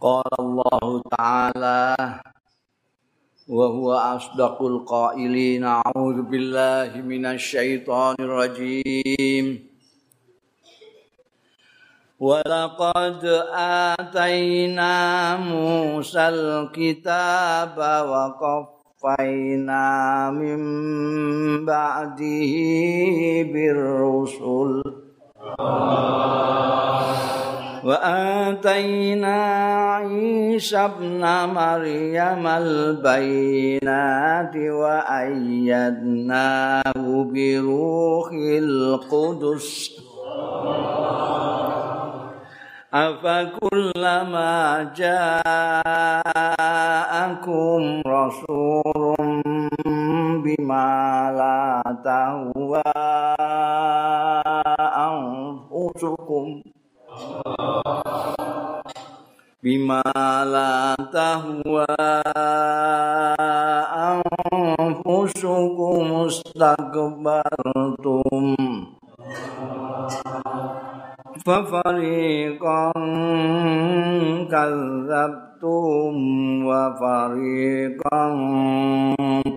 قال الله تعالى وهو أصدق القائلين أعوذ بالله من الشيطان الرجيم. ولقد آتينا موسى الكتاب وقفينا من بعده بالرسل. وآتينا عيسى ابن مريم البينات وأيدناه بروح القدس أفكلما جاءكم رسول بما لا تهوى أنفسكم bima la tahwa anfusukum mustakbartum Fafariqan kazzabtum wa fariqan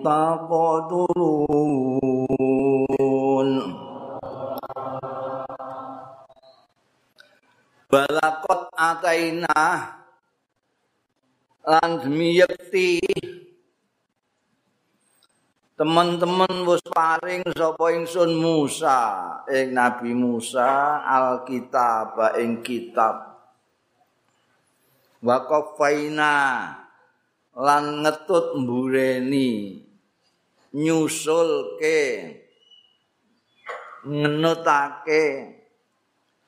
taqadurun balakot ataina lan demi yekti teman-teman wis paring sapa ingsun Musa? Ing Nabi Musa alkitab ing kitab. Waqafaina lan ngetut mbureni nyusulke ngenutake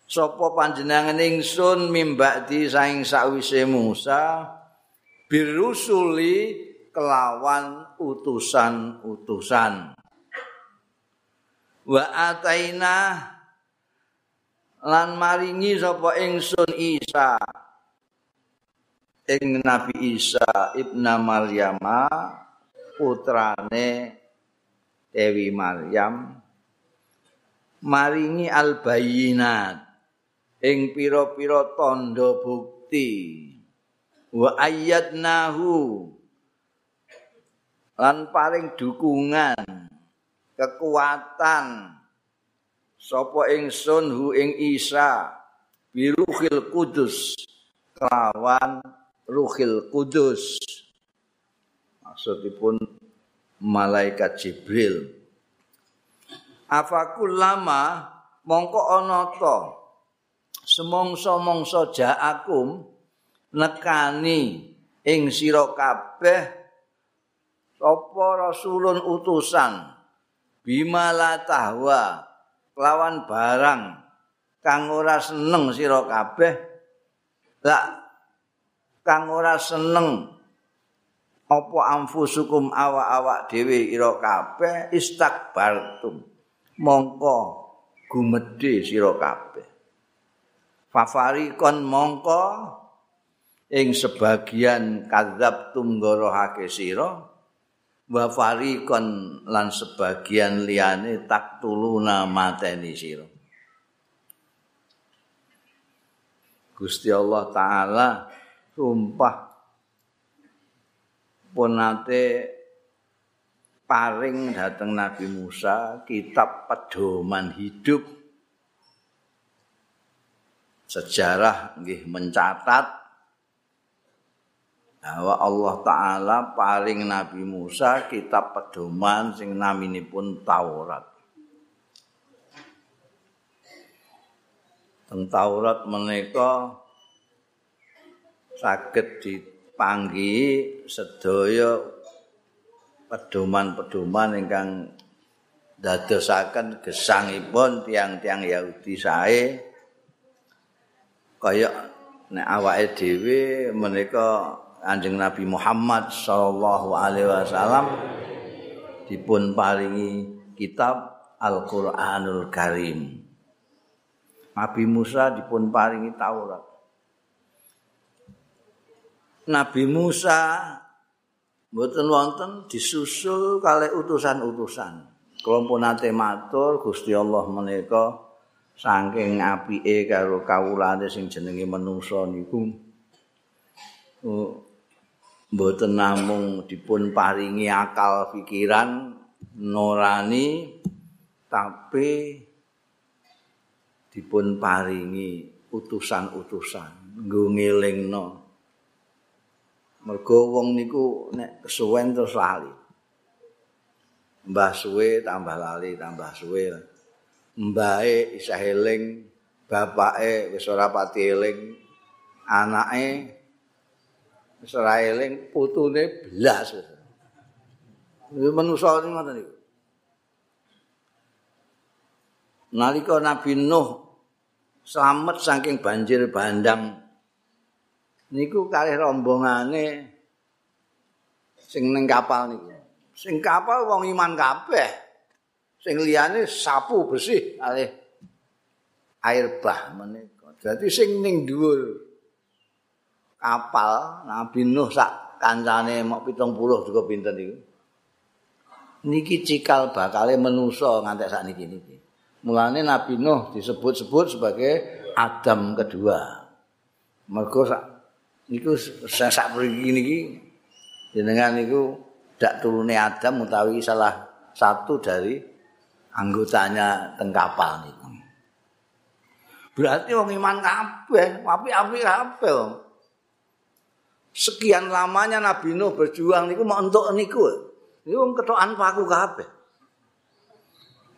sapa panjenengan ingsun mimbakdi saing sawise Musa birusuli kelawan utusan-utusan. Wa ataina lan maringi sapa ingsun Isa. Ing Nabi Isa ibna Maryam putrane Dewi Maryam maringi albayinat ing pira-pira tandha bukti. Wa ayyadnahu. Lan paring dukungan kekuatan. Sapa ingsun hu ing Isa biruhil kudus kelawan ruhil kudus. Maksudipun malaikat Jibril. Afakul lama mongko ana ta semongso-mongso ja'akum nekani ing sira kabeh sapa rasulun utusan bima la tahwa lawan barang kang ora seneng sira kabeh. Lak kang ora seneng apa amfusukum awak-awak dhewe ira kabeh istakbartum. Mongko gumedhe sira kabeh fafarikon mongko ing sebagian kadzab tunggorohake sira wa farikon lan sebagian liyane tak tuluna mateni sira. Gusti Allah taala sumpah punate paring dateng Nabi Musa kitab pedoman hidup sejarah nggih mencatat bahwa Allah taala paling Nabi Musa kitab pedoman sing naminipun Taurat. Teng Taurat menika saged dipanggi sedaya pedoman-pedoman ingkang dadosaken gesangipun tiang-tiang Yahudi sae kaya nek awake dhewe menika Kanjeng Nabi Muhammad sallallahu alaihi wasallam dipun paringi kitab Al-Qur'anul Karim. Nabi Musa dipun paringi Taurat. Nabi Musa mboten wonten disusul kalih utusan-utusan. Pun nate matur Gusti Allah menika saking apike karo kawulane sing jenenge manungsa niku mboten namung dipun paringi akal pikiran norani tapi dipun paringi utusan-utusan. Nggo ngelingno. Mergo wong niku nek kesuwen terus lali. Mbah suwe tambah lali tambah suwe mbae isih eling bapake wis ora pati eling anake wis ora eling putune blas. Iki manusa ngoten iki nalika Nabi Nuh selamat saking banjir bandang niku kalih rombongane sing ning kapal niku. Sing kapal wong iman kabeh sing liyane sapu bersih kalih air bah menika dadi sing ning dhuwur kapal Nabi Nuh sak kancane mok 70 juga pinten iku. Niki cikal bakale menusa ngantek sak niki niki. Mulane Nabi Nuh disebut-sebut sebagai Adam kedua. Mergo sak niku sak mriki niki jenengan niku dak turune Adam utawi salah satu dari anggotanya teng kapal niku. Berarti wong iman kabeh, apik-apik kabeh. sekian lamanya Nabi Nuh berjuang niku mau entuk niku. Niku wong ketokan paku kabeh.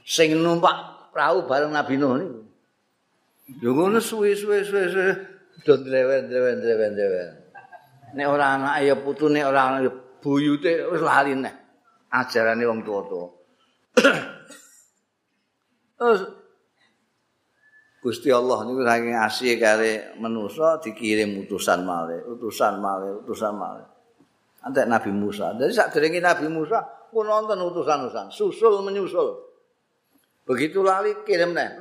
Sing numpak perahu bareng Nabi Nuh niku. Yo ngono suwe-suwe suwe-suwe do drewen-drewen-drewen-drewen. Nek ora anak ya putune ora buyute wis lali nek ajarane wong tuwa-tuwa. Terus Gusti Allah niku saking asih kare manusa dikirim utusan malih, utusan malih, utusan malih. Antek Nabi Musa. Dari sak derenge Nabi Musa pun nonton utusan-utusan, susul menyusul. Begitu lali kirim neh.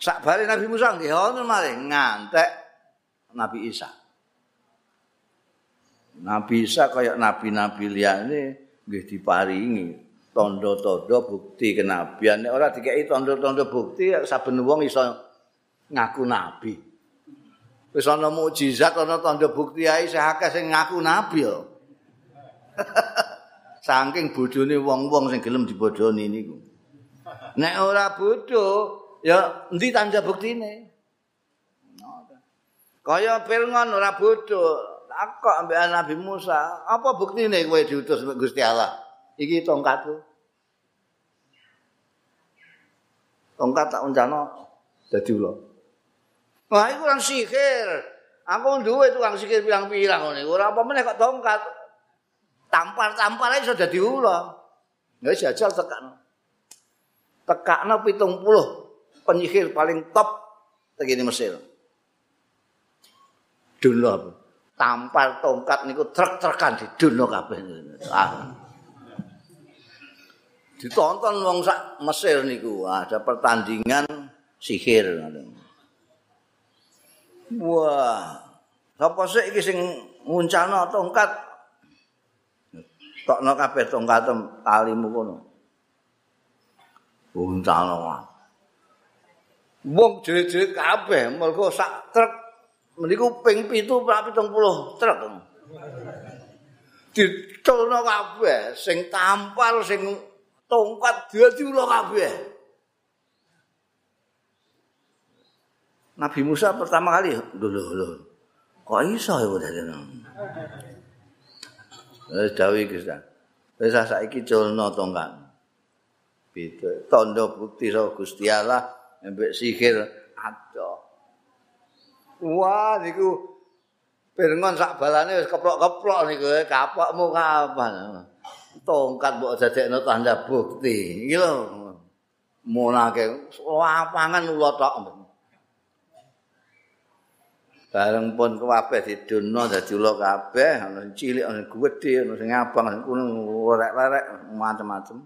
Sak bare Nabi Musa nggih wonten malih ngantek Nabi Isa. Nabi Isa kaya nabi-nabi liyane nggih diparingi tanda-tanda bukti kenabian. Nek ora dikeki tanda-tanda bukti saben wong iso ngaku nabi. Wis ana mukjizat ana tanda bukti ae sing akeh sing ngaku nabi yo. Saking bodhone wong-wong sing gelem dibodhoni niku. Nek ora bodho ya endi tanda buktine? Kaya Firman ora bodho, takok ambek Nabi Musa, apa buktine kowe diutus Gusti Allah? Iki tongkatku. Tongkat tak uncana dadi ula. Wah, iku kan sihir. Aku duwe tukang sihir pirang-pirang ngene. Ora apa meneh kok tongkat. Tampar-tampar iso dadi ula. Ya jajal tekakno. Tekakno 70 penyihir paling top tegene Mesir. Dulo tampar tongkat niku trek-trekan di kabeh. Ah. Ditonton wong sak Mesir niku. Ada pertandingan sihir. Wah sapa sik iki sing nguncana tongkat? Tokno kabeh tongkat talimu kono. Nguncana. Wae wong jerit-jerit kabeh mergo sak truk. Meniku ping 7 70 truk. Ditolno kabeh sing tampar sing tongkat dadi ula kabeh. Nabi Musa pertama kali lho lho. Kok iso ya dadi ngono? Eh dawi Gusti. Wis saiki culno tongkat. Beda tanda bukti saka Gusti Allah mbek sihir ada. Wah niku Pirngon sak balane wis keplok-keplok niku kapokmu kapan. Tongkat mbok dadekno tanda bukti. Iki lho. Monake lapangan ula tok. Bareng pun kabeh didono dadi ula kabeh, ana cilik, ana gedhe, ana sing abang, ana kuning, lerek-lerek, macam-macam.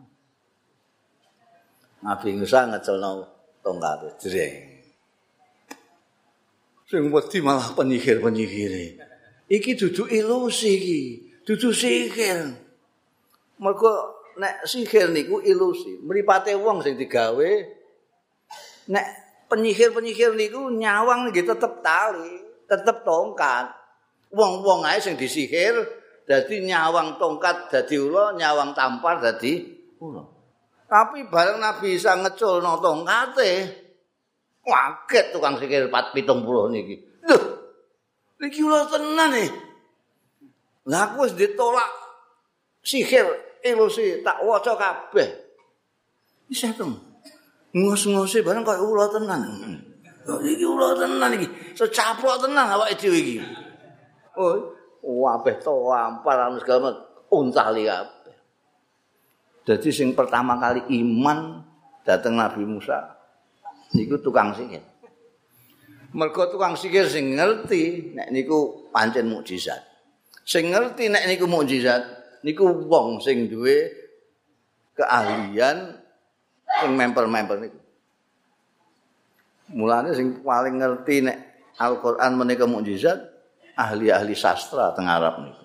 Nabi Musa ngecelno tongkat jreng. Sing wedi malah penyihir-penyihir. Iki dudu ilusi iki, dudu sihir. Mergo nek sihir niku ilusi, mripate wong sing digawe nek penyihir-penyihir niku nyawang nggih tetep tali. tetep tongkat. Wong-wong ae sing disihir dadi nyawang tongkat dadi ula, nyawang tampar dadi ula. Tapi bareng Nabi Isa ngeculno tongkate, kaget tukang sihir 470 niki. Lho. Niki ula tenan nih. Lah aku wis ditolak sihir ilusi tak waca kabeh. Isa to. Ngos-ngose bareng kaya ula tenan. Iki ula tenan iki. Secaplok tenan awake dhewe iki. Oh, wabeh to ampar anu segala untah li kabeh. Dadi sing pertama kali iman dateng Nabi Musa niku tukang sihir. Mergo tukang sihir sing ngerti nek niku pancen mukjizat. Sing ngerti nek niku mukjizat niku wong sing duwe keahlian sing mempel-mempel niku. Mulane sing paling ngerti nek Al-Qur'an menika mukjizat ahli-ahli sastra teng Arab niku.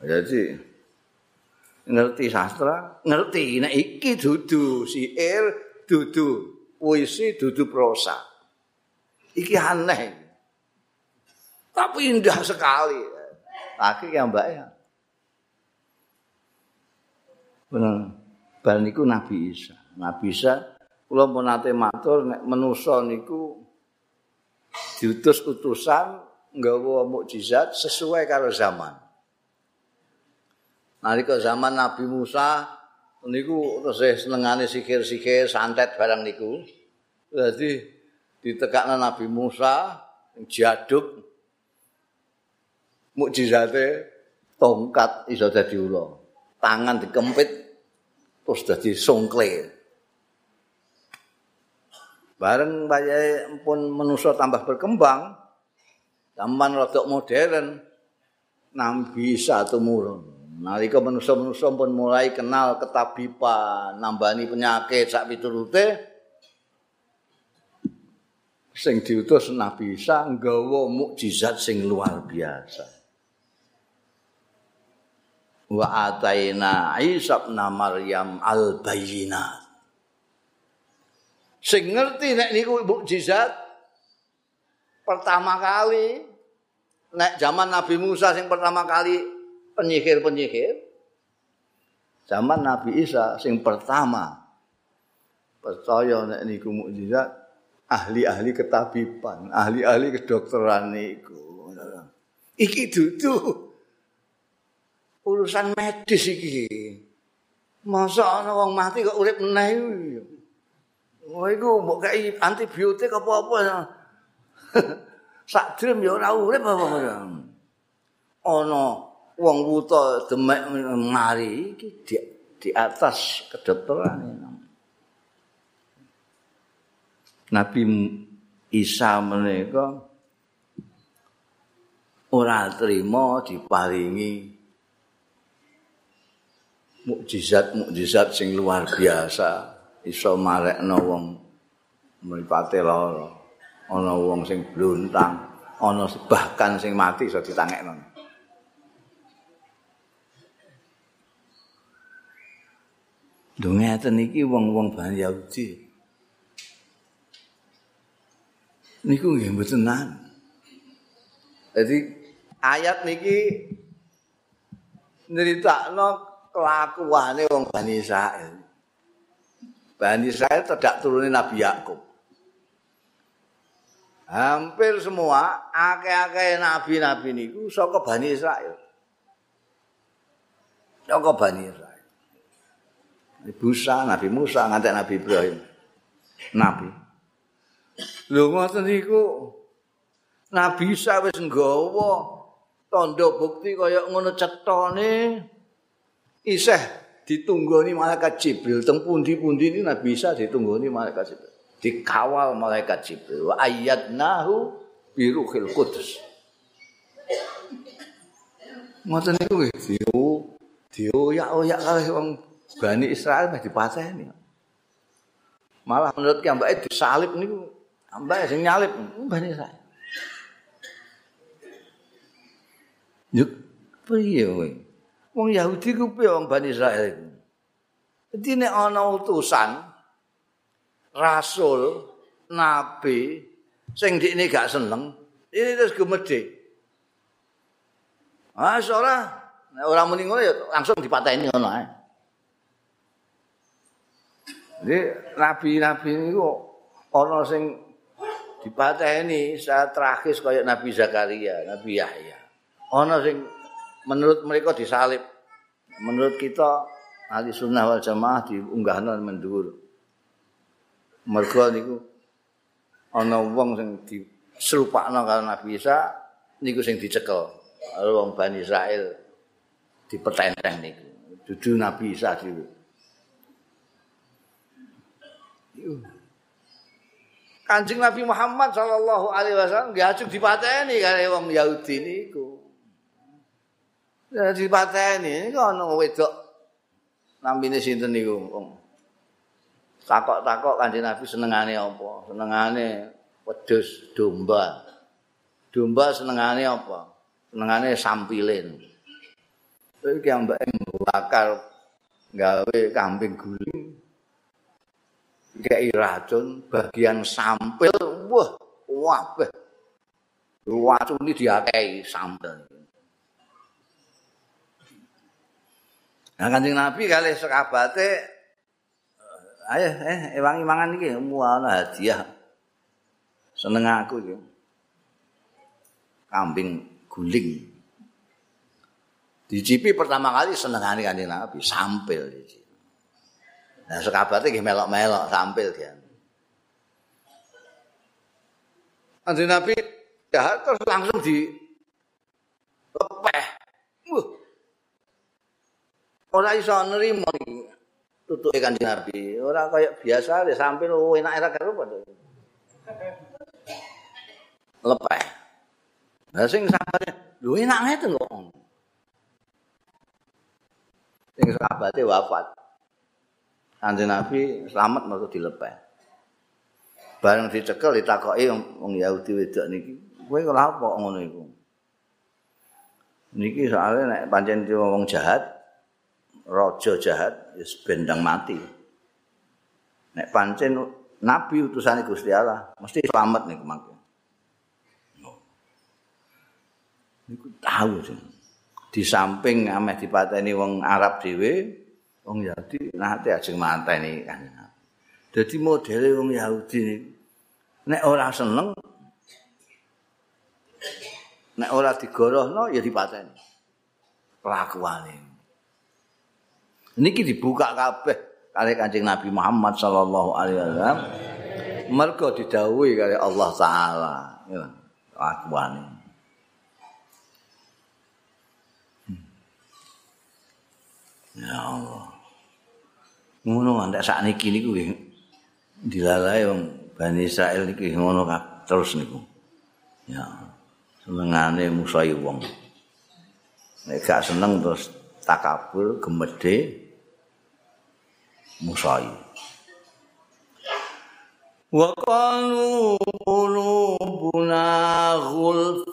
Jadi ngerti sastra, ngerti nek iki dudu syair, dudu puisi, dudu prosa. Iki aneh. Tapi indah sekali. Laki yang mbak ya. Benar. Bal niku Nabi Isa. Nabi Isa kula pun nate matur nek manusa niku diutus utusan nggawa mukjizat sesuai karo zaman. Nalika zaman Nabi Musa niku terus senengane sikir-sikir santet barang niku. Dadi ditekakna Nabi Musa jaduk mukjizate tongkat iso dadi ula. Tangan dikempit terus dadi songkle. Bareng bayae pun manusa tambah berkembang, zaman rodok modern, nabi satu murun. Nalika manusa-manusa pun mulai kenal ketabipan, nambani penyakit sak piturute, sing diutus Nabi Isa nggawa mukjizat sing luar biasa. Wa ataina Isa bin Maryam al bayyinat sing ngerti nek niku mukjizat pertama kali nek zaman Nabi Musa sing pertama kali penyihir-penyihir zaman Nabi Isa sing pertama. Percaya nek niku mukjizat ahli-ahli ketabiban ahli-ahli kedokteran niku. Iki dudu urusan medis iki. Masa ana wong mati kok urip meneh iki. Oh iku mbok kei antibiotik apa-apa. Sak drem ya ora urip apa ora. Ana wong wuta demek mari iki di, di atas kedokteran. Nabi Isa menika ora trima diparingi mukjizat-mukjizat sing luar biasa. Iso marekno wong mripate lara. Ana wong sing bluntang ana bahkan sing mati iso ditangekno. Dungeten iki wong-wong Bani Yahudi. Niku nggih mboten Jadi ayat niki nyeritakno kelakuane wong Bani Israel. Bani Israel tidak turunin Nabi Yakub. Hampir semua akeh-akeh nabi-nabi niku saka Bani Israel. Saka Bani Israel. Musa, Nabi Musa, ngantek Nabi Ibrahim. Nabi. Lho ngoten niku Nabi Isa wis nggawa tanda bukti kaya ngono cetone isih ditunggoni malaikat Jibril. Teng pundi-pundi ini Nabi bisa ditunggoni malaikat Jibril. Dikawal malaikat Jibril. Wa ayyadnahu bi ruhil qudus. Ngoten niku nggih. Dio dio ya ya kalih wong Bani Israel meh dipateni. Malah menurut kiambake disalib niku. Ambake sing nyalip Bani Israel. Yuk, piye kowe? Wong Yahudi ku piye wong Bani Israel iku? Dadi nek ana utusan rasul, nabi sing dikne gak seneng ini terus gemede ah ora nek ora muni ngono ya langsung dipateni ngono ae Jadi nabi-nabi niku ana sing dipateni saat terakhir kayak Nabi Zakaria, Nabi Yahya. Ana sing menurut mereka disalib. Menurut kita ahli sunnah wal jamaah diunggahno mendur. Mergo niku ana wong sing diselupakno karo Nabi Isa niku sing dicekel. Wong Bani Israel dipetenteng niku. Dudu Nabi Isa dhewe. Kanjeng Nabi Muhammad sallallahu alaihi wasallam nggih ajeng dipateni kare wong Yahudi niku. Ya dipateni niku ana wedok namine sinten niku wong. Takok-takok Kanjeng Nabi senengane apa? Senengane wedhus domba. Domba senengane apa? Senengane sampilin. Iki ambek bakar gawe kambing guling kayak racun bagian sampil wah wabeh racun ini diakai sampil nah kancing nabi kali sekabate ayo eh ewangi mangan ini mual hadiah seneng aku ya kambing guling dicipi pertama kali seneng kancing nabi sampil dicipi Nah, sekabate nggih melok-melok sampil dia. Anjing Nabi jahat terus langsung di lepeh. Ora iso nerima iki. Tutuke Kanjeng Nabi. Ora kaya biasa ya sampil oh, enak era karo padha. Lepeh. Lah sing sahabate, lho enak ngeten kok. Sing sahabate wafat. Kanjeng Nabi selamat mau dilepeh. Bareng dicekel ditakoki wong Yahudi wedok niki, kowe kok apa ngono iku? Niki soalnya nek pancen wong jahat, raja jahat wis bendang mati. Nek pancen nabi utusane Gusti Allah, mesti selamat niku mangke. Niku tahu sih. Di samping ameh dipateni wong Arab dhewe, wong Yahudi nate ajeng manteni kan. Dadi modele wong Yahudi nek ora seneng nek ora digorohno ya dipateni. Kelakuane. Niki dibuka kabeh kali Kanjeng Nabi Muhammad sallallahu alaihi wasallam. Mergo didhawuhi kali Allah taala. Ya. Hmm. Ya Allah. ngono antek sakniki niku nggih dilalae wong Bani Israil niki ngono terus niku ya senengane musai wong nek gak seneng terus takabur gemede musai. Wa qalu qulubuna ghulf.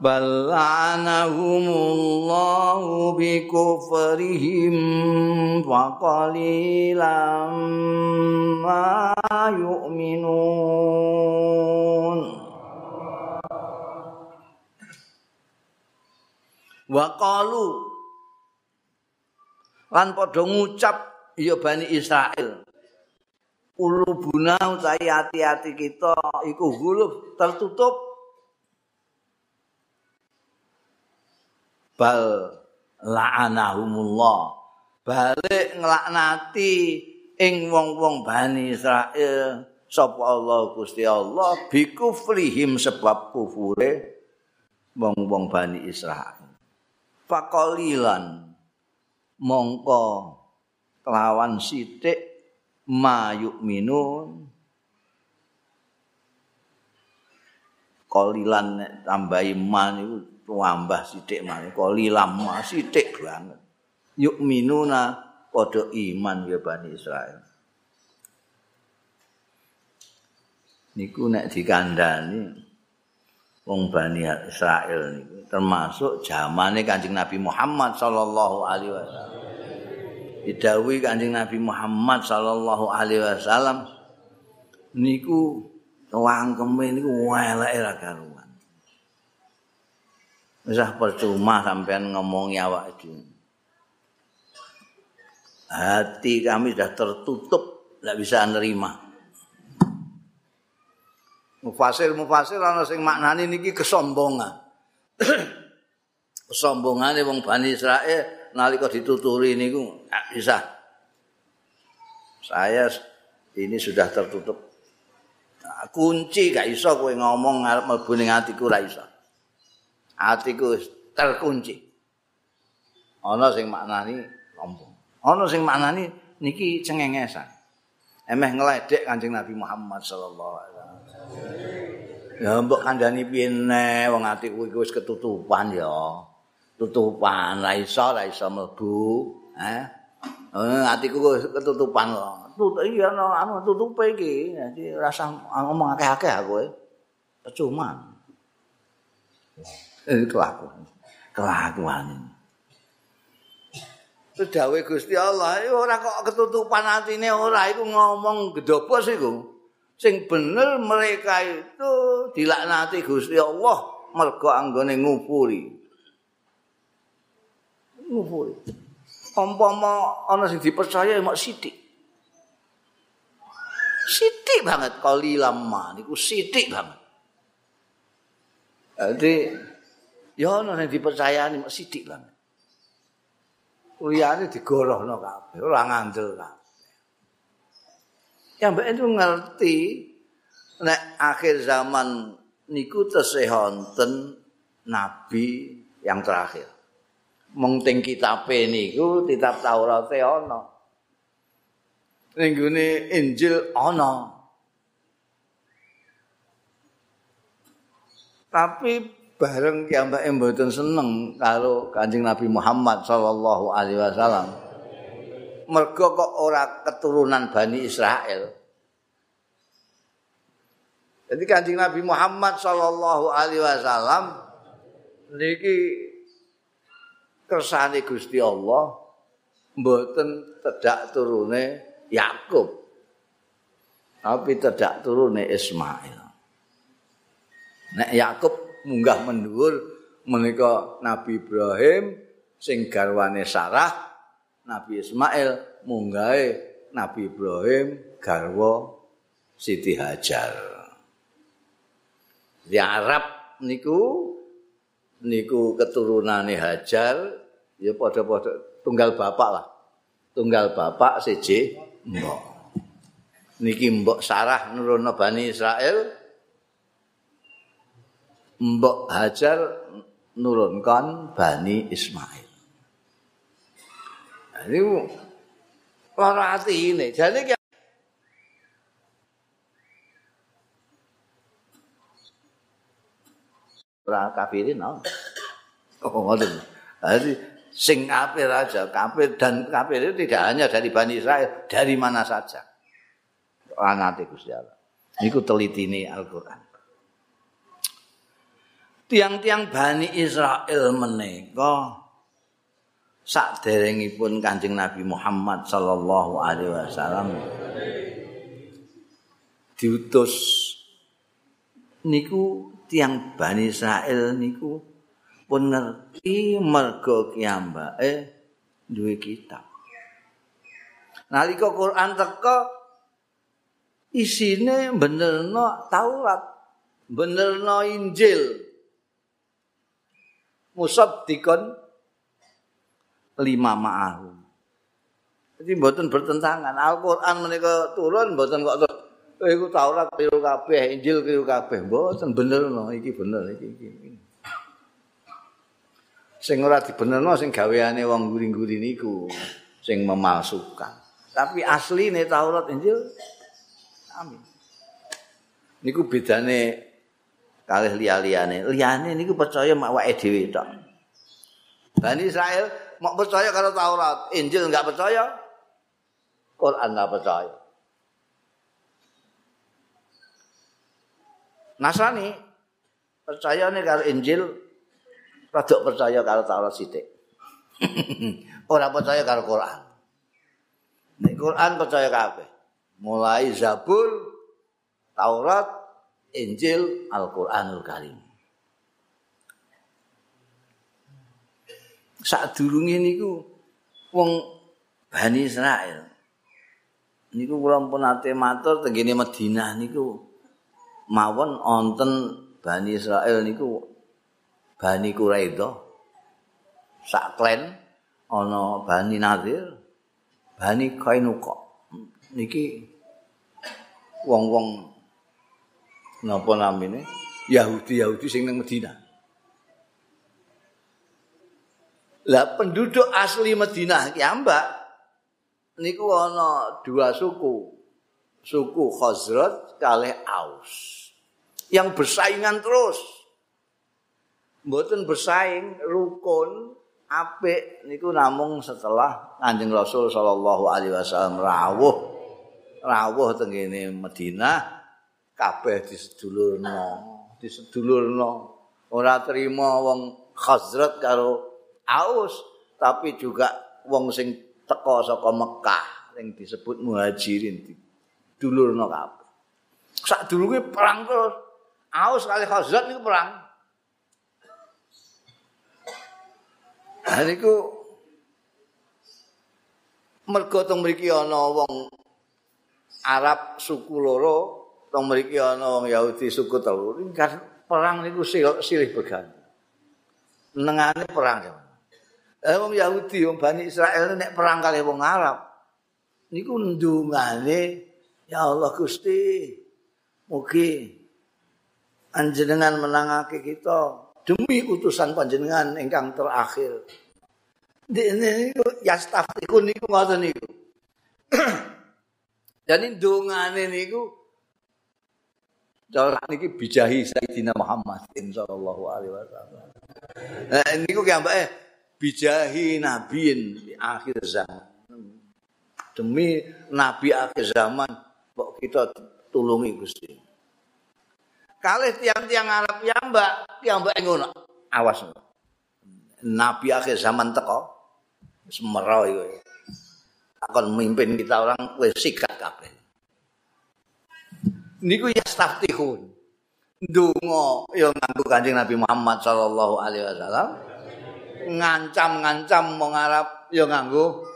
Bal anahumullahu bi kufrihim wa qalilan ma yu'minun. Wa qalu lan padha ngucap ya bani Israel ulubuna utawi ati-ati kita iku gulub tertutup. Bal la'anahumullah balik nglaknati ing wong-wong Bani Israil sapa Allah Gusti Allah bikufrihim sebab kufure wong-wong Bani Israil. Faqalilan mongko kelawan sithik mayuk minun. Kalilan tambahi man iku tambah sithik maneh kok lilam sithik banget. Yuk minuna padha iman ya Bani Israel niku nek dikandani wong Bani Israel niku termasuk zamane Kanjeng Nabi Muhammad sallallahu alaihi wasallam didhawuhi Kanjeng Nabi Muhammad sallallahu alaihi wasallam niku wangkeme niku elek ra karuan. Wis percuma sampean ngomongi awak dhewe. Hati kami sudah tertutup, tidak bisa nerima. Mufasir mufasir ana sing maknane niki kesombongan. kesombongane wong Bani Israil nalika dituturi niku gak bisa. Saya ini sudah tertutup. Nah, kunci gak iso kowe ngomong ngarep mlebu ning atiku ra iso. Atiku terkunci. Ana sing maknani sombong. Ana sing maknani niki cengengesan. Emeh ngeledek Kanjeng Nabi Muhammad sallallahu alaihi wasallam. Ya mbok kandhani piye wong atiku iku wis ketutupan ya. tutupan. Ra iso ra iso mlebu eh eh atiku ketutupan kok. Tut iya no anu tutupe iki. Dadi rasa ngomong akeh-akeh aku eh. Percuma eh kelakuan kelakuan Sedawe Gusti Allah ora kok ketutupan atine ora. Iku ngomong gedobos iku sing bener mereka itu dilaknati Gusti Allah mergo anggone ngupuri ngupuri. Umpama ana sing dipercaya mak sithik. Sithik banget kali lama niku sithik banget. Jadi ya ana sing dipercaya mak sithik banget. Liyane digorohno kabeh, ora ngandel kabeh. Yang mbak itu ngerti nek akhir zaman niku tesih nabi yang terakhir. mung teng kitabe niku kitab Taurat ana. Ning Injil ana. Tapi bareng kiambake mboten seneng karo Kanjeng Nabi Muhammad sallallahu alaihi wasallam. Mergo kok ora keturunan Bani Israel. Jadi Kanjeng Nabi Muhammad sallallahu alaihi wasallam niki kersane Gusti Allah mboten tedak turune Yakub tapi tedak turune Ismail nek Yakub munggah mendhuwur menika Nabi Ibrahim sing garwane Sarah Nabi Ismail munggahe Nabi Ibrahim garwa Siti Hajar di Arab niku niku keturunane Hajar ya padha-padha tunggal bapak lah. Tunggal bapak siji mbok. Niki mbok Sarah nurono Bani Israel. Mbok Hajar nurunkan Bani Ismail. Ini lara hati ini. Jadi ora kafirin no. Oh ngoten. Jadi sing kafir aja, kafir dan kafir itu tidak hanya dari Bani Israel, dari mana saja. Anate Gusti Allah. Niku telitine Al-Qur'an. Tiang-tiang Bani Israel menika saderengipun Kanjeng Nabi Muhammad sallallahu alaihi wasallam diutus niku tiang Bani Israel niku pun ngerti mergo kiambake duwe kitab. Nalika Quran teka isine benerno Taurat, benerno Injil. Musab dikon lima ma'ahu. Jadi mboten bertentangan. Al-Quran menika turun mboten kok Eh, iku Taurat keliru kabeh, Injil keliru kabeh. Mboten bener no, iki bener iki iki. Sing ora dibenerno sing gaweane wong guri-guri niku sing memalsukan. Tapi asline Taurat Injil amin. Niku bedane kalih liya-liyane. Liyane niku percaya awake dhewe tok. Bani Israel mau percaya karo Taurat, Injil enggak percaya. Quran enggak percaya. Nasrani percaya nih kalau Injil, rada percaya kalau Taurat sithik. Ora percaya kalau Quran. Nek Quran percaya kabeh. Mulai Zabur Taurat, Injil, Al-Qur'anul Karim. Sadurunge niku wong Bani Israel. Niku kula pun ate matur tengene Madinah niku mawon wonten Bani Israel niku Bani Quraidho sak klen ana Bani Nadir Bani Kainuqa niki wong-wong napa namine? Yahudi-Yahudi sing nang Madinah Lah penduduk asli Madinah ki ambak niku ana dua suku. Suku Khazraj kalih Aus. Yang bersaingan terus. Mboten bersaing rukun apik niku namung setelah Kanjeng Rasul sallallahu alaihi wasallam rawuh rawuh teng kene Madinah kabeh disedulurno disedulurno ora terima wong Khazraj karo Aus tapi juga wong sing teka saka Mekah sing disebut muhajirin dulurno kabeh. Sak dulure perang terus. Aus kali Khazraj niku perang. Niku mergo teng mriki ana wong Arab suku loro, teng mriki ana wong Yahudi suku telu. Perang niku silih berganti. Nengane perang. Eh wong Yahudi, wong Bani Israel nek perang kali wong Arab. Niku ndungane ya Allah Gusti. Mugi anjenengan menangake kita demi utusan panjenengan ingkang terakhir. Dene niku ya staf niku ngoten niku. Dan ndungane niku Jalan niki bijahi Sayyidina Muhammad sallallahu alaihi wasallam. Nah niku ki ambake bijahi nabiin di akhir zaman. Demi nabi akhir zaman kok kita tulungi Gusti. Kalih tiang-tiang Arab ya Mbak, ya Mbak ngono. Awas. Nabi akhir zaman teko semero iku. Akan memimpin kita orang wis sikat kabeh. Niku ya staftihun. Ndonga ya nganggo Kanjeng Nabi Muhammad sallallahu alaihi wasallam. Ngancam-ngancam wong Arab ya nganggo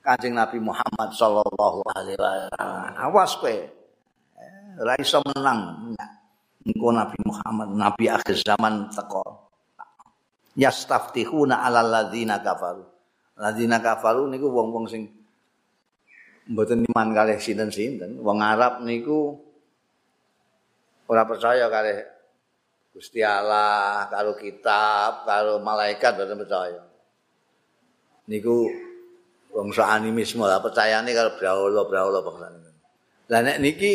Kanjeng Nabi Muhammad sallallahu alaihi wasallam. Awas kowe. Ora iso menang. Engko Nabi Muhammad nabi akhir zaman teko. Yastaftihuna 'alal ladzina kafaru. Ladzina kafaru niku wong-wong sing mboten iman kalih sinten-sinten. Wong Arab niku ora percaya kalih Gusti Allah, karo kitab, karo malaikat boten percaya. Niku wong so animisme lah percayane karo brahala brahala bangsane. Lah nek niki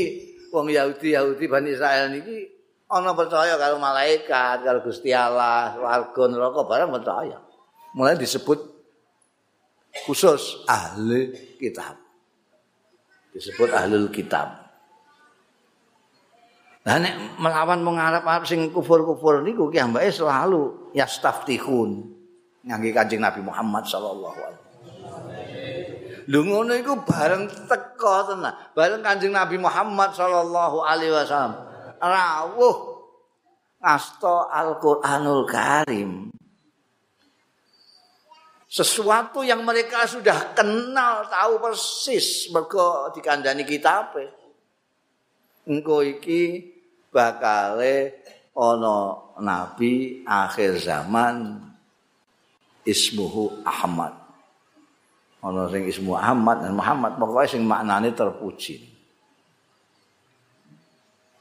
wong Yahudi Yahudi Bani Israel niki ana percaya karo malaikat, karo Gusti Allah, warga neraka barang percaya. Mulai disebut khusus ahli kitab. Disebut ahlul kitab. Lah nek melawan wong Arab sing kufur-kufur niku ki ambake selalu yastaftihun ngangge Kanjeng Nabi Muhammad sallallahu alaihi wasallam. Lho ngono iku bareng teko tenan. Bareng Kanjeng Nabi Muhammad sallallahu alaihi wasallam rawuh ngasta Al-Qur'anul Karim. Sesuatu yang mereka sudah kenal, tahu persis mergo dikandani kitabe. Engko iki bakale ana nabi akhir zaman ismuhu Ahmad. Ana sing ismu Ahmad dan Muhammad pokoke sing maknane terpuji.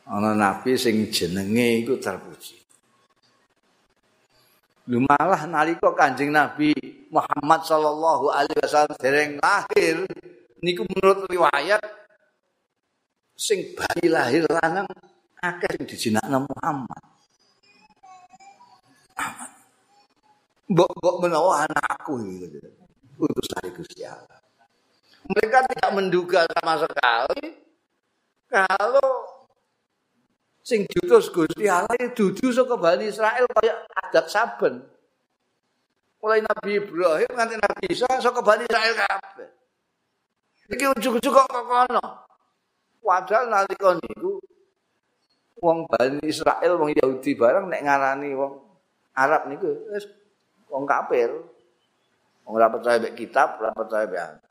Ana nabi sing jenenge iku terpuji. Lu malah nalika Kanjeng Nabi Muhammad sallallahu alaihi wasallam dereng lahir niku menurut riwayat sing bayi lahir lanang akeh sing dijinakno Muhammad. Mbok-mbok menawa anakku gitu. Utus dari Gusti Allah. Mereka tidak menduga sama sekali kalau sing diutus Gusti Allah dudu saka Bani Israel kaya adat saben. Mulai Nabi Ibrahim nganti Nabi Isa saka Bani Israel kabeh. Iki ujug-ujug kok kono. Padahal nalika niku wong Bani Israel wong Yahudi bareng nek ngarani wong Arab niku wis wong kafir. Wong ora percaya mek kitab, ora percaya mek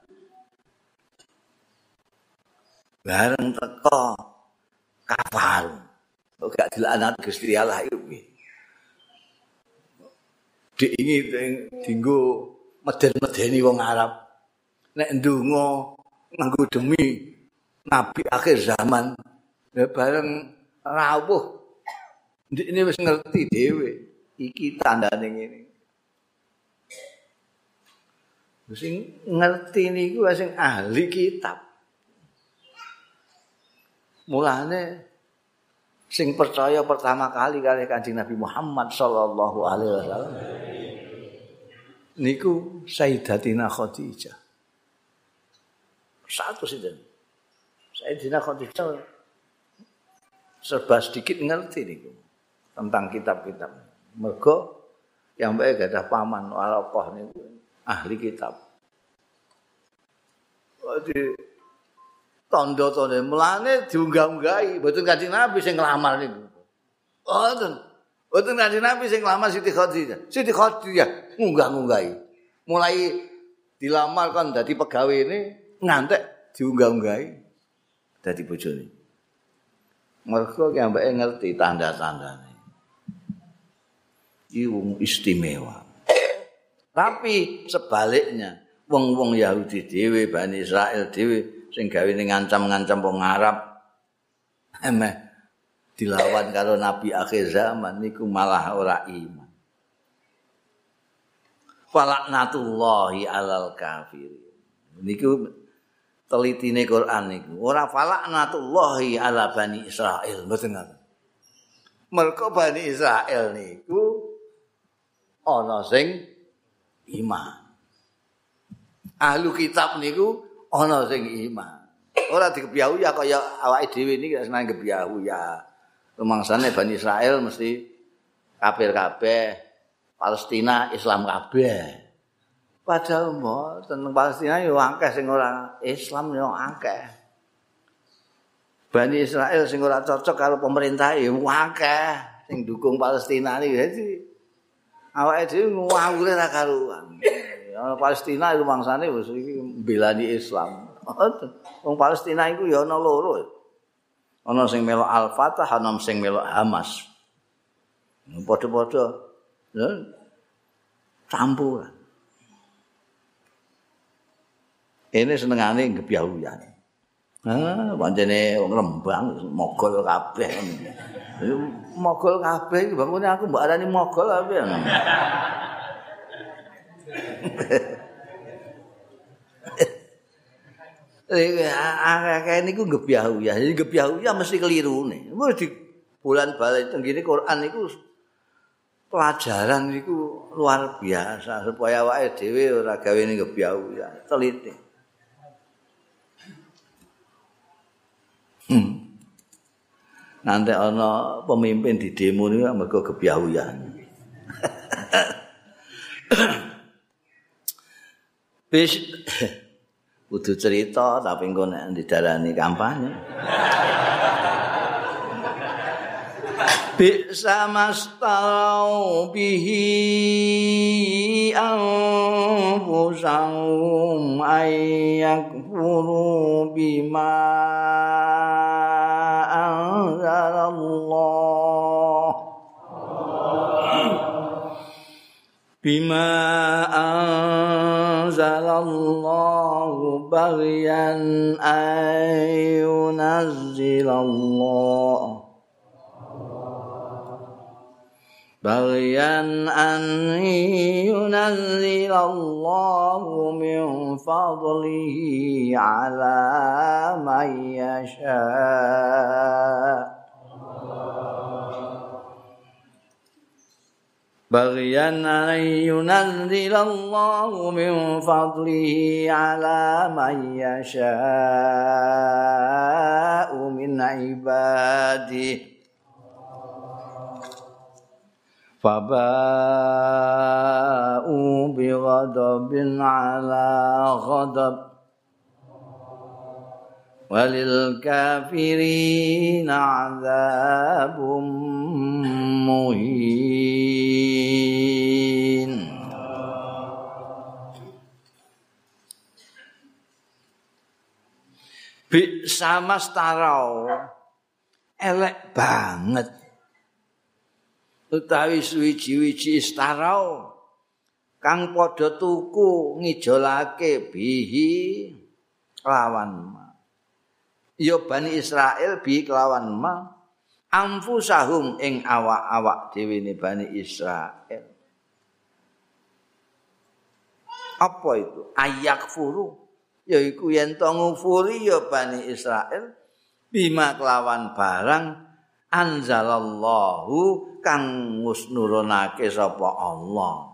Bareng teko kafal. Kok gak dilanat Gusti Allah iku piye? Diingi dinggo meden-medeni wong Arab. Nek ndonga nganggo demi nabi akhir zaman. Ya bareng rawuh. Ndik ini wis ngerti dhewe. Iki tandane ngene. Sing ngerti niku sing ahli kitab. Mulane sing percaya pertama kali kali Kanjeng Nabi Muhammad sallallahu alaihi wasallam. Niku Sayyidatina Khadijah. Satu sih Sayyidatina Khadijah serba sedikit ngerti niku tentang kitab-kitab. Mergo yang baik ada paman walaupun niku ahli kitab. Jadi tondo-tondo mulane diunggah-unggahi, mboten Kanjeng Nabi sing nglamar niku. Mboten. Mboten Kanjeng Nabi sing nglamar Siti Khadijah. Siti Khadijah ngunggah-unggahi. Mulai dilamar kan dadi pegawai ini ngantek diunggah-unggahi dadi bojone. Mereka yang baik ngerti tanda-tandanya. Iwung istimewa. Tapi sebaliknya, wong-wong Yahudi dewe, Bani Israel dewe, sing gawe ini ngancam-ngancam wong Arab, emeh dilawan karo Nabi akhir zaman, niku malah ora iman. Falaknatullahi alal kafir. Niku telitine Quran niku. Ora falaknatullahi ala bani Israil, mboten. Mergo bani Israil niku ana sing iman. Ahlu kitab niku ana sing iman. Ora dikebiyahu ya kaya awake dhewe niki seneng kebiyahu ya. Rumangsane bani Israil mesti kafir kabeh. Palestina Islam kabeh. Padahal mbok tentang Palestina yo akeh sing ora Islam yo akeh. Bani Israel sing ora cocok karo pemerintah yo akeh sing dukung Palestina iki. Dadi awake dhewe ngawure ra karuan. Palestina iku mangsane wis iki mbelani Islam. Wong Palestina iku yo ana loro. Ana sing melok Al-Fatah, ana sing melok Hamas. Padha-padha. Campuran. Ini senengane ngebyawuyan. Ah, pancene wong Rembang mogol kabeh. Mogol kabeh iki bangune aku mbok arani mogol ya. Eh, akeh niku gebyahu ya. Jadi gebyahu ya mesti keliru nih. Wis di bulan balik tenggini Quran niku pelajaran niku luar biasa supaya awake dhewe ora gawe gebyahu ya. Teliti. Hmm. Nanti ana pemimpin di demo niku mergo gebyahuyan. Wis kudu cerita tapi engko nek didarani kampanye. Bisa mastarau bihi anfusahum ayyakfuru bima Allah Bima anzalallahu baghyan ayunazzilallahu baghyan an yunazzilallahu min fadlihi ala man yasha' بغيا أن ينزل الله من فضله على من يشاء من عباده. فباءوا بغضب على غضب. Walil kafirin azabum muhin. Bi sama starau elek banget. Utawi suwi-wiji starau kang padha tuku ngijolake bihi lawan ya bani Israel bi kelawan ma amfusahum ing awak-awak dhewe ne bani Israel. Apa itu? Ayak furu yaiku yen to ngufuri ya Bani Israel bima kelawan barang anzalallahu kang musnurunake sapa Allah.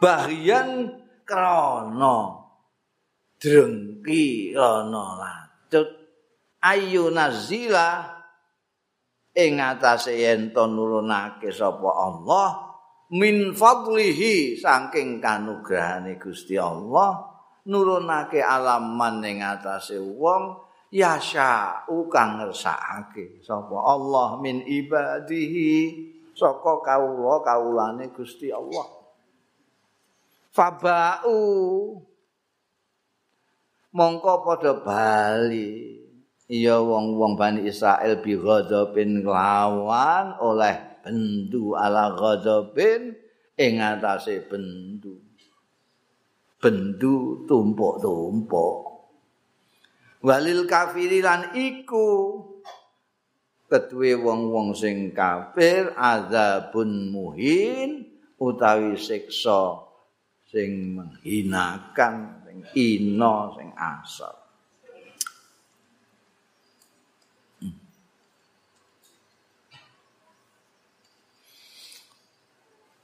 Bahyan krana drengki ana ayu nazila ing atase yen to nurunake sapa Allah min fadlihi saking kanugrahane Gusti Allah nurunake alaman ning atase wong yasha kang ngersakake sapa Allah min ibadihi saka kawula kawulane Gusti Allah. Fabau mongko padha bali. Iya wong-wong Bani Israel bi ghadabin lawan oleh bendu ala ghadabin ing atase bendu. Bendu tumpuk-tumpuk. Walil kafiri lan iku ketuwe wong-wong sing kafir azabun muhin utawi siksa sing menghinakan sing ina sing asal.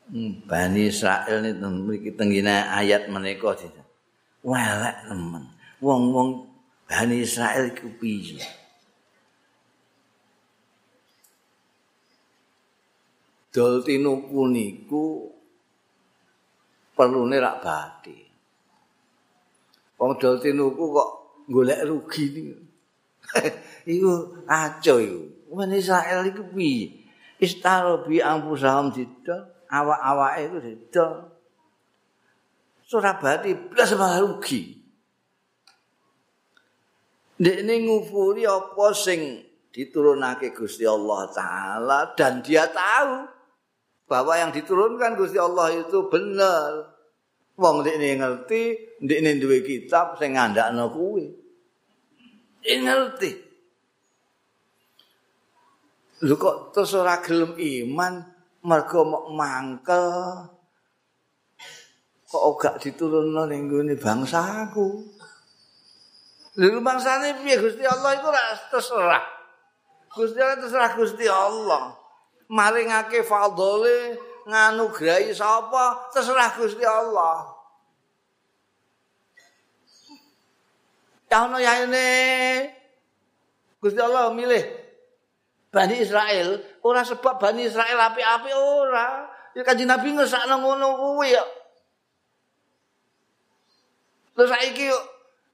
Hmm, Bani Israel ini memiliki tenggina ayat menikah itu. Welek teman. Wong-wong Bani Israel itu piye. Dol tinuku niku perlu rak bati. Wong dol tinuku kok golek rugi niku. iku aco iku. Bani Israel iku piye? Istaro bi ampusahum didol. awak-awake itu beda. Surabati blas malah rugi. Nek ngufuri apa sing diturunake Gusti Allah taala dan dia tahu bahwa yang diturunkan Gusti Allah itu benar. Wong ndekne ngerti, ndekne duwe kitab sing ngandakno kuwi. Ini ngerti. Lho kok terus ora gelem iman, mergo mok mangkel. Kok ora diturunno ning gone bangsaku? Lha bangsane piye? Gusti Allah iku ora terserah. Gusti Allah terserah Gusti Allah. Maringake fadhole nganugrahi sapa terserah Gusti Allah Tahun ya Gusti Allah milih Bani Israel ora sebab Bani Israel api-api ora. Ya kanjeng Nabi ngesakno ngono kuwi ya. Terus saiki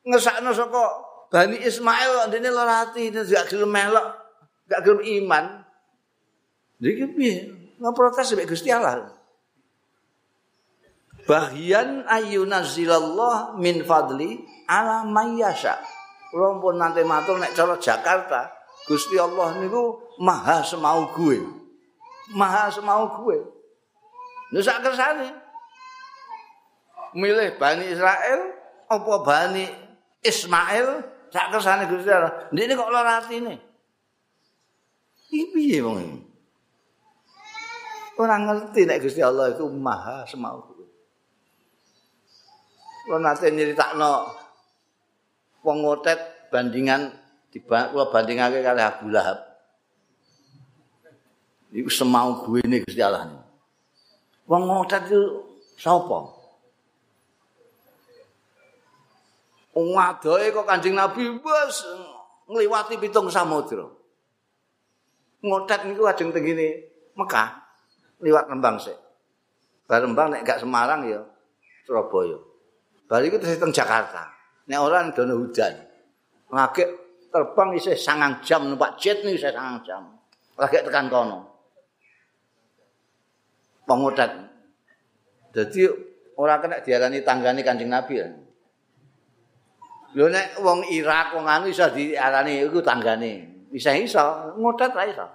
ngesakno saka Bani Ismail ndene lara ati gak gelem melok, gak gelem iman. Iki piye? Ngeprotes mek Gusti Allah. Bahyan ayyunazilallah min fadli ala mayyasha. Kula pun nanti matur nek cara Jakarta, Gusti Allah niku maha semau gue. Maha semau gue. Nek sak kersane. Milih Bani Israel apa Bani Ismail sak kersane Gusti Allah. Ndene kok lara atine. Iki piye wong iki? Ora ngerti nek Gusti Allah itu maha semau gue. Kalau nanti nyeritakno wong ngotet bandingan kula bandingake kali Abu Lahab. Iku semau gue Gusti Allah. Wong ngotot itu sapa? Wong wadohe kok Kanjeng Nabi wis ngliwati pitung samudra. Ngotot niku ajeng tengene Mekah liwat Rembang sik. Bar Rembang nek gak Semarang ya Surabaya. Bar iku terus teng Jakarta. Nek ora dono hujan. Lagi terbang isih sangang jam numpak jet nih isih sangang jam. Lagi tekan kono. Pengodat. Jadi orang kena diarani tanggane Kanjeng Nabi ya. Lho nek wong Irak wong anu iso diarani iku tanggane. Bisa iso, ngodat ra iso.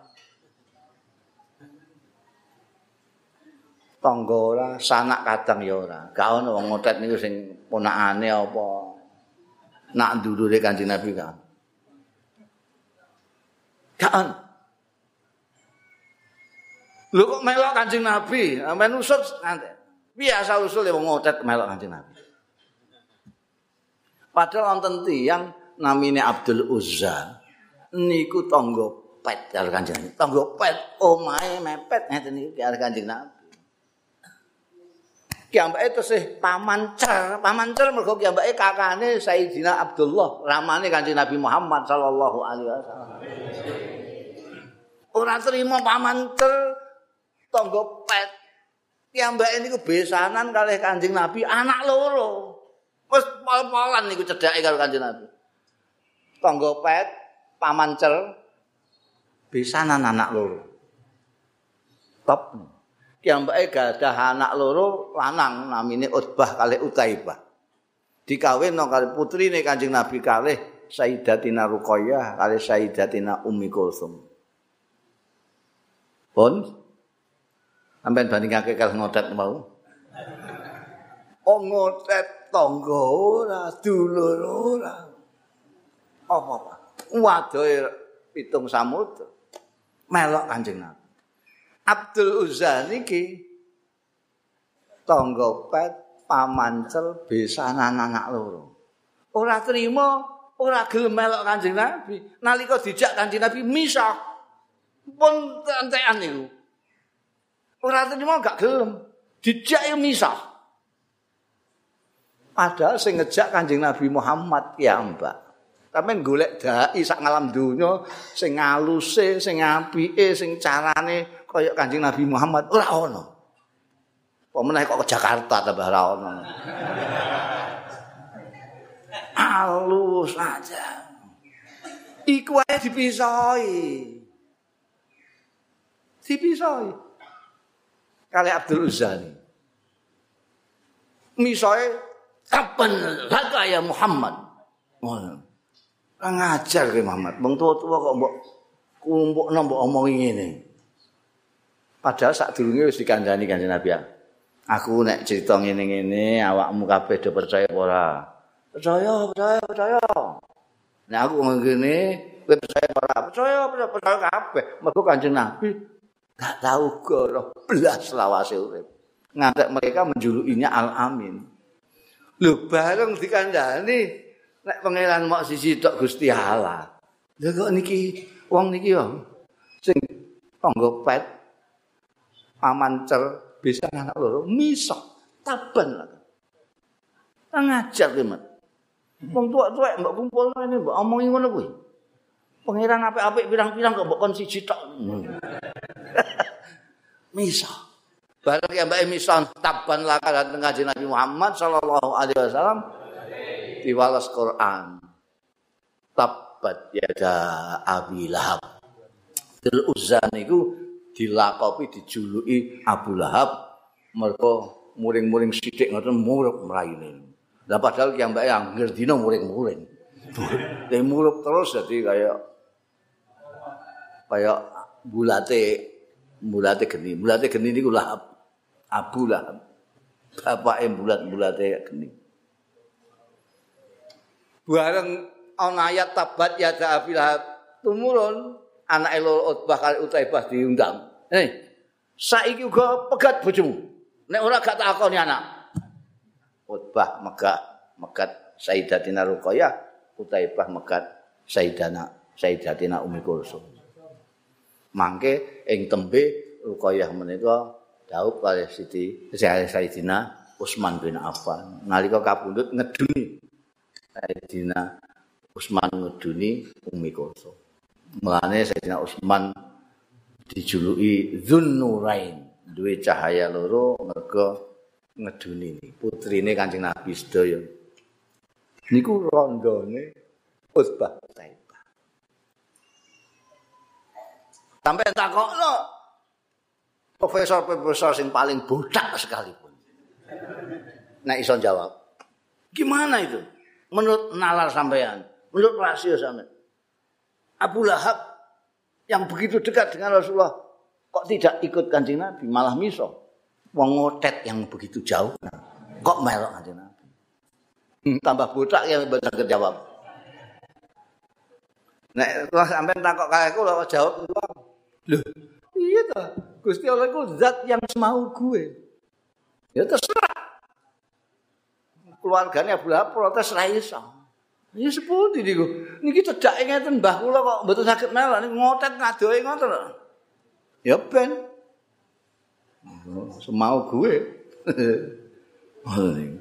Tangga ora, sanak kadang ya ora. Gak ono wong ngodat niku sing ponakane apa. Nak ndulure Kanjeng Nabi kan. Gak ono. Lho kok melok Kanjeng Nabi, sampean usut nanti. Biasa usul wong ngodat melok Kanjeng Nabi. Padahal wonten tiyang namine Abdul Uzza niku tangga pet karo Kanjeng Nabi. Tangga pet omahe mepet ngeten niku karo Kanjeng Nabi. Kiambake tesih pamancer, pamancer mergo kiambake kakane Sayyidina Abdullah, ramane Kanjeng Nabi Muhammad sallallahu alaihi wasallam. Ora terima pamancer tangga pet. Kiambake niku besanan kalih Kanjeng Nabi anak loro. Wes pol-polan niku cedhake karo Kanjeng Nabi. Tangga pet, pamancel besanan anak loro. Top. Ki ambake gadah anak loro lanang namine Utbah kali Utaibah. Dikawinno kali putrine Kanjeng Nabi kalih Sayyidatina Ruqayyah kali Sayyidatina Ummi Kulsum. Pun sampeyan bandingake karo ngodat mau. Oh ngodat tangga ora, dulur ora. Apa-apa. Wadohe pitung samudra. Melok Kanjeng Nabi. Abdul Uzza niki tangga pet pamancel besanan anak loro. Ora trima, ora gelem melok Kanjeng Nabi. Nalika dijak Kanjeng Nabi misah. Pun entekan niku. Ora trima gak gelem. Dijak yo misah. Padahal sing ngejak Kanjeng Nabi Muhammad ya, Mbak. Tapi golek dai sak ngalam donya sing ngaluse, sing apike, sing carane kaya Kanjeng Nabi Muhammad ora ono. Apa meneh kok ke Jakarta tambah ora ono. Alus aja. Iku ae dipisahi. Dipisahi. Kali Abdul Uzani. Misalnya Kapan laka ya Muhammad? Ngajar ke Muhammad. Wong tua-tua kok mbok kumpuk mbok omongi ngene. Padahal sak durunge wis dikandani Kanjeng Nabi. Aku nek cerita ngene-ngene awakmu kabeh do percaya ora? Percaya, percaya, percaya. Nek aku ngene kowe percaya ora? Percaya, percaya, percaya kabeh. Mergo Kanjeng Nabi gak tahu goroh belas lawase urip. Ngantek mereka menjulukinya Al-Amin. Lho bareng dikandani nek pangeran mok siji tok Gusti Allah. Lha kok niki wong niki yo sing tangga pet pamancer bisa anak loro misok taben lah. Ngajar ki, Mat. Wong tuwa-tuwa mbok kumpul ngene mbok omongi ngono kuwi. Pangeran apik-apik pirang-pirang kok mbok kon siji tok. misok. Barang yang mbak Emisan taban laka datang kaji Nabi Muhammad Sallallahu Alaihi Wasallam diwalas Quran tabat yada Abi Lahab Dil itu dilakopi dijuluki Abu Lahab mereka muring-muring sidik ngoten muruk meraine. Lah padahal yang mbak yang ngerdino muring-muring. Dia muruk terus jadi kayak kayak bulate bulate geni bulate geni niku lahap Abu Lahab. Bapak yang bulat-bulat kayak gini. Bareng ana ayat tabat ya da Abi Lahab tumurun anak elo Utbah kali Utaibah diundang. Eh, saiki uga pegat bojomu. Nek ora gak takoni anak. Utbah megah megat Sayyidatina Ruqayyah, Utaibah megat Sayyidana Sayyidatina Ummi Kulsum. Mangke ing tembe Ruqayyah menika Daud kali Siti Sayyidina Utsman bin Affan nalika kapundhut ngeduni Sayyidina Utsman ngeduni Ummi Kulsum. Mulane Sayyidina Utsman dijuluki Dzunnurain, duwe cahaya loro mergo ngeduni putrine Kanjeng Nabi sedaya. Niku rondone Utbah Saibah. Sampai takokno profesor-profesor sing paling botak sekalipun. Nah iso jawab. Gimana itu? Menurut nalar sampean, menurut rasio sampean. Abu Lahab yang begitu dekat dengan Rasulullah kok tidak ikut kanjeng Nabi malah miso. Wong ngotet yang begitu jauh kok melok kanjeng Nabi. Hmm, tambah botak yang bisa jawab. Nek terus sampean takok aku lho jawab Loh, iya toh. Gusti Allah itu zat yang semau gue. Ya terserah. Keluarganya Lahab protes ra iso. Ya sepundi niku. Niki cedak ngeten Mbah kula kok mboten saged melok niku ngotet ngadohe ngoten. Ya ben. Semau gue.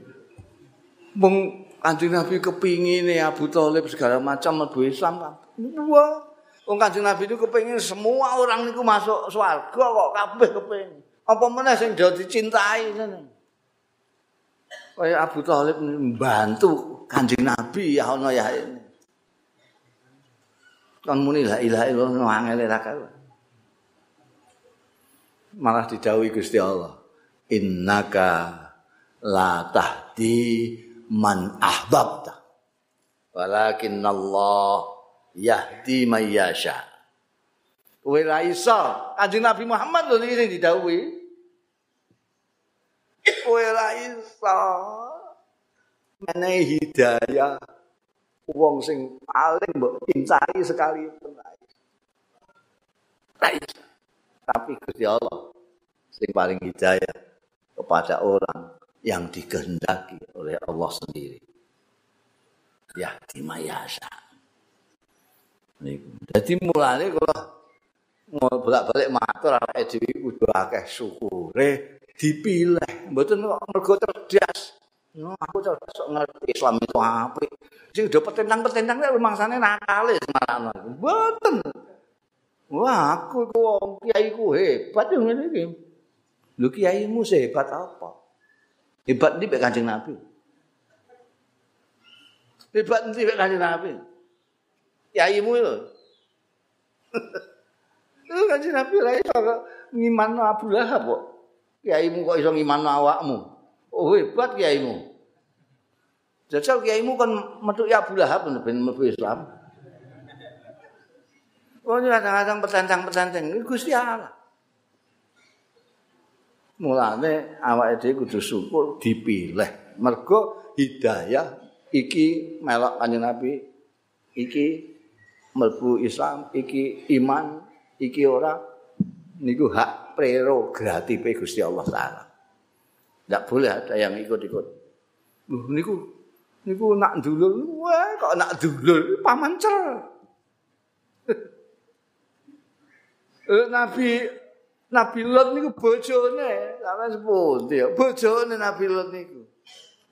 Mung Kanjeng Nabi kepingin Abu Thalib segala macam mlebu Islam kan. Wah. Wong Kanjeng Nabi itu kepengin semua orang niku masuk swarga kok kabeh kepengin. Apa meneh sing dicintai ngene. Kaya Abu Thalib membantu Kanjeng Nabi ya ono ya. Kan muni la ilaha illallah angel ra Malah didhawuhi Gusti Allah. Innaka la tahdi man ahbabta. Walakin Allah yahdi mayyasha. Kowe ra iso. Kanjeng Nabi Muhammad lho iki didhawuhi. Kowe ra iso. Menehi hidayah wong sing paling mbok incari sekali Tapi Gusti Allah sing paling hidayah kepada orang yang dikehendaki oleh Allah sendiri. Ya dimayasa. Jadi mulane kalau mau bolak-balik matur awake dhewe kudu akeh syukure dipilih. Mboten kok mergo cerdas. No, aku cerdas ngerti Islam itu apa. Sing udah petentang-petentang rumangsane nakale semarang. Mboten. Wah, aku ku wong kiai ku hebat yo ngene iki. Lho kiaimu sehebat apa? Hebat ndi Kanjeng Nabi. Hebat ndi Kanjeng Nabi. Kiaimu lho. Itu kan si Nabi lah iso ngiman Abu Lahab kok. Kiaimu kok iso ngiman awakmu. Oh hebat kiaimu. Jajal kiaimu kan metu ya Abu Lahab ben mlebu Islam. Oh kadang-kadang petentang-petentang Gusti Allah. Mulane awake dhewe kudu syukur dipilih. Mergo hidayah iki melok kanjeng Nabi iki mlebu Islam iki iman iki ora niku hak prerogatif Gusti Allah taala. Tidak boleh ada yang ikut-ikut. Niku niku nak dulur, wah kok nak dulur paman cer. eh, Nabi Nabi Lot niku bojone, sampeyan sepundi ya? Bojone Nabi Lot niku.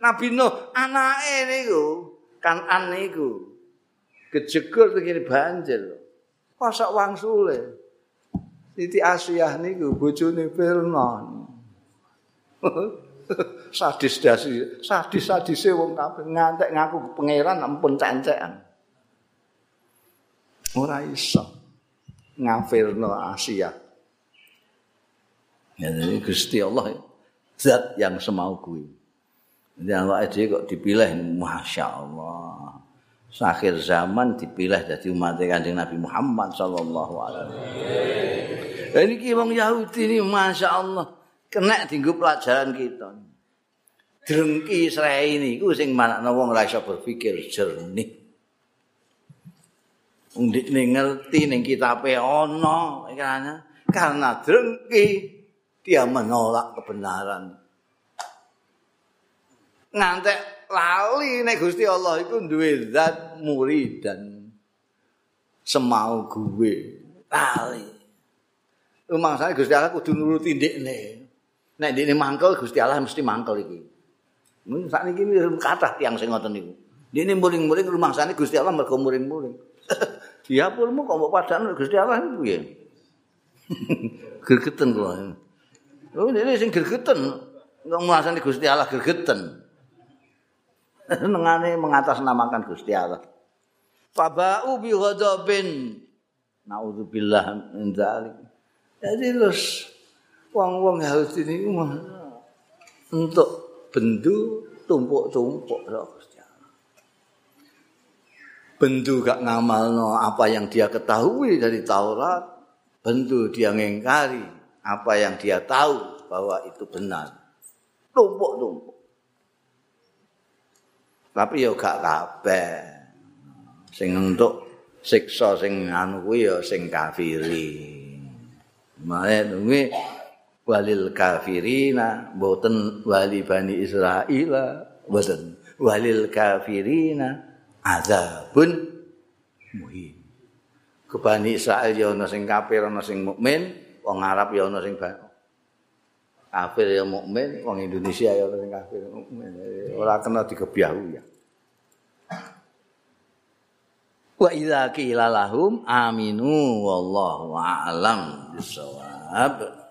Nabi Nuh anake niku, Kanan niku. kejegur begini banjir. Masak wang sule. Siti Asiyah niku bojone Firman. sadis dasi, sadis sadise wong kabeh ngantek ngaku pangeran ampun cancekan. Ora iso ngafirno Asia. Ya jadi Gusti Allah zat yang semau kuwi. Jadi Allah kok dipilih Masya Allah. Akhir zaman dipilih jadi umat kanjeng Nabi Muhammad sallallahu alaihi wasallam. Ini ki wong Yahudi ini Masya Allah kena tinggu pelajaran kita. Drengki serai ini, ku sing mana wong rasa berpikir jernih. Undik nih ngerti nih kita ono, karena karena drengki dia menolak kebenaran. Ngantek lali nek Gusti Allah iku duwe zat muridan semau gue. Lali. Rumah saya Gusti Allah kudu nuruti ndekne. Nek ndekne mangkel Gusti Allah mesti mangkel iki. Mun sak niki kathah tiyang sing ngoten niku. Ndekne muring-muring rumah Gusti Allah mergo muring-muring. Dia pulmu kok mbok padane Gusti Allah niku piye? Gergeten kula. Oh, ini sing gergeten. Nggak merasani Gusti Allah gergeten. nengane mengatasnamakan Gusti Allah. Faba'u bi ghadabin. Nauzubillah min dzalik. Jadi terus wong-wong harus ini untuk bendu tumpuk-tumpuk Bendu gak ngamalno apa yang dia ketahui dari Taurat, bendu dia ngengkari apa yang dia tahu bahwa itu benar. Tumpuk-tumpuk. Tapi ya gak kabeh. Sing untuk siksa sing anu kuwi ya sing kafiri. Mane nungi walil kafirina boten wali bani Israil boten walil kafirina azabun muhim. Ke bani Israil ya ana sing kafir ana sing mukmin, wong Arab ya ana sing kafir ya mukmin, wong Indonesia ya sing kafir mukmin. Ora kena dikebiahu ya. wa idza qila lahum aminu wallahu a'lam bisawab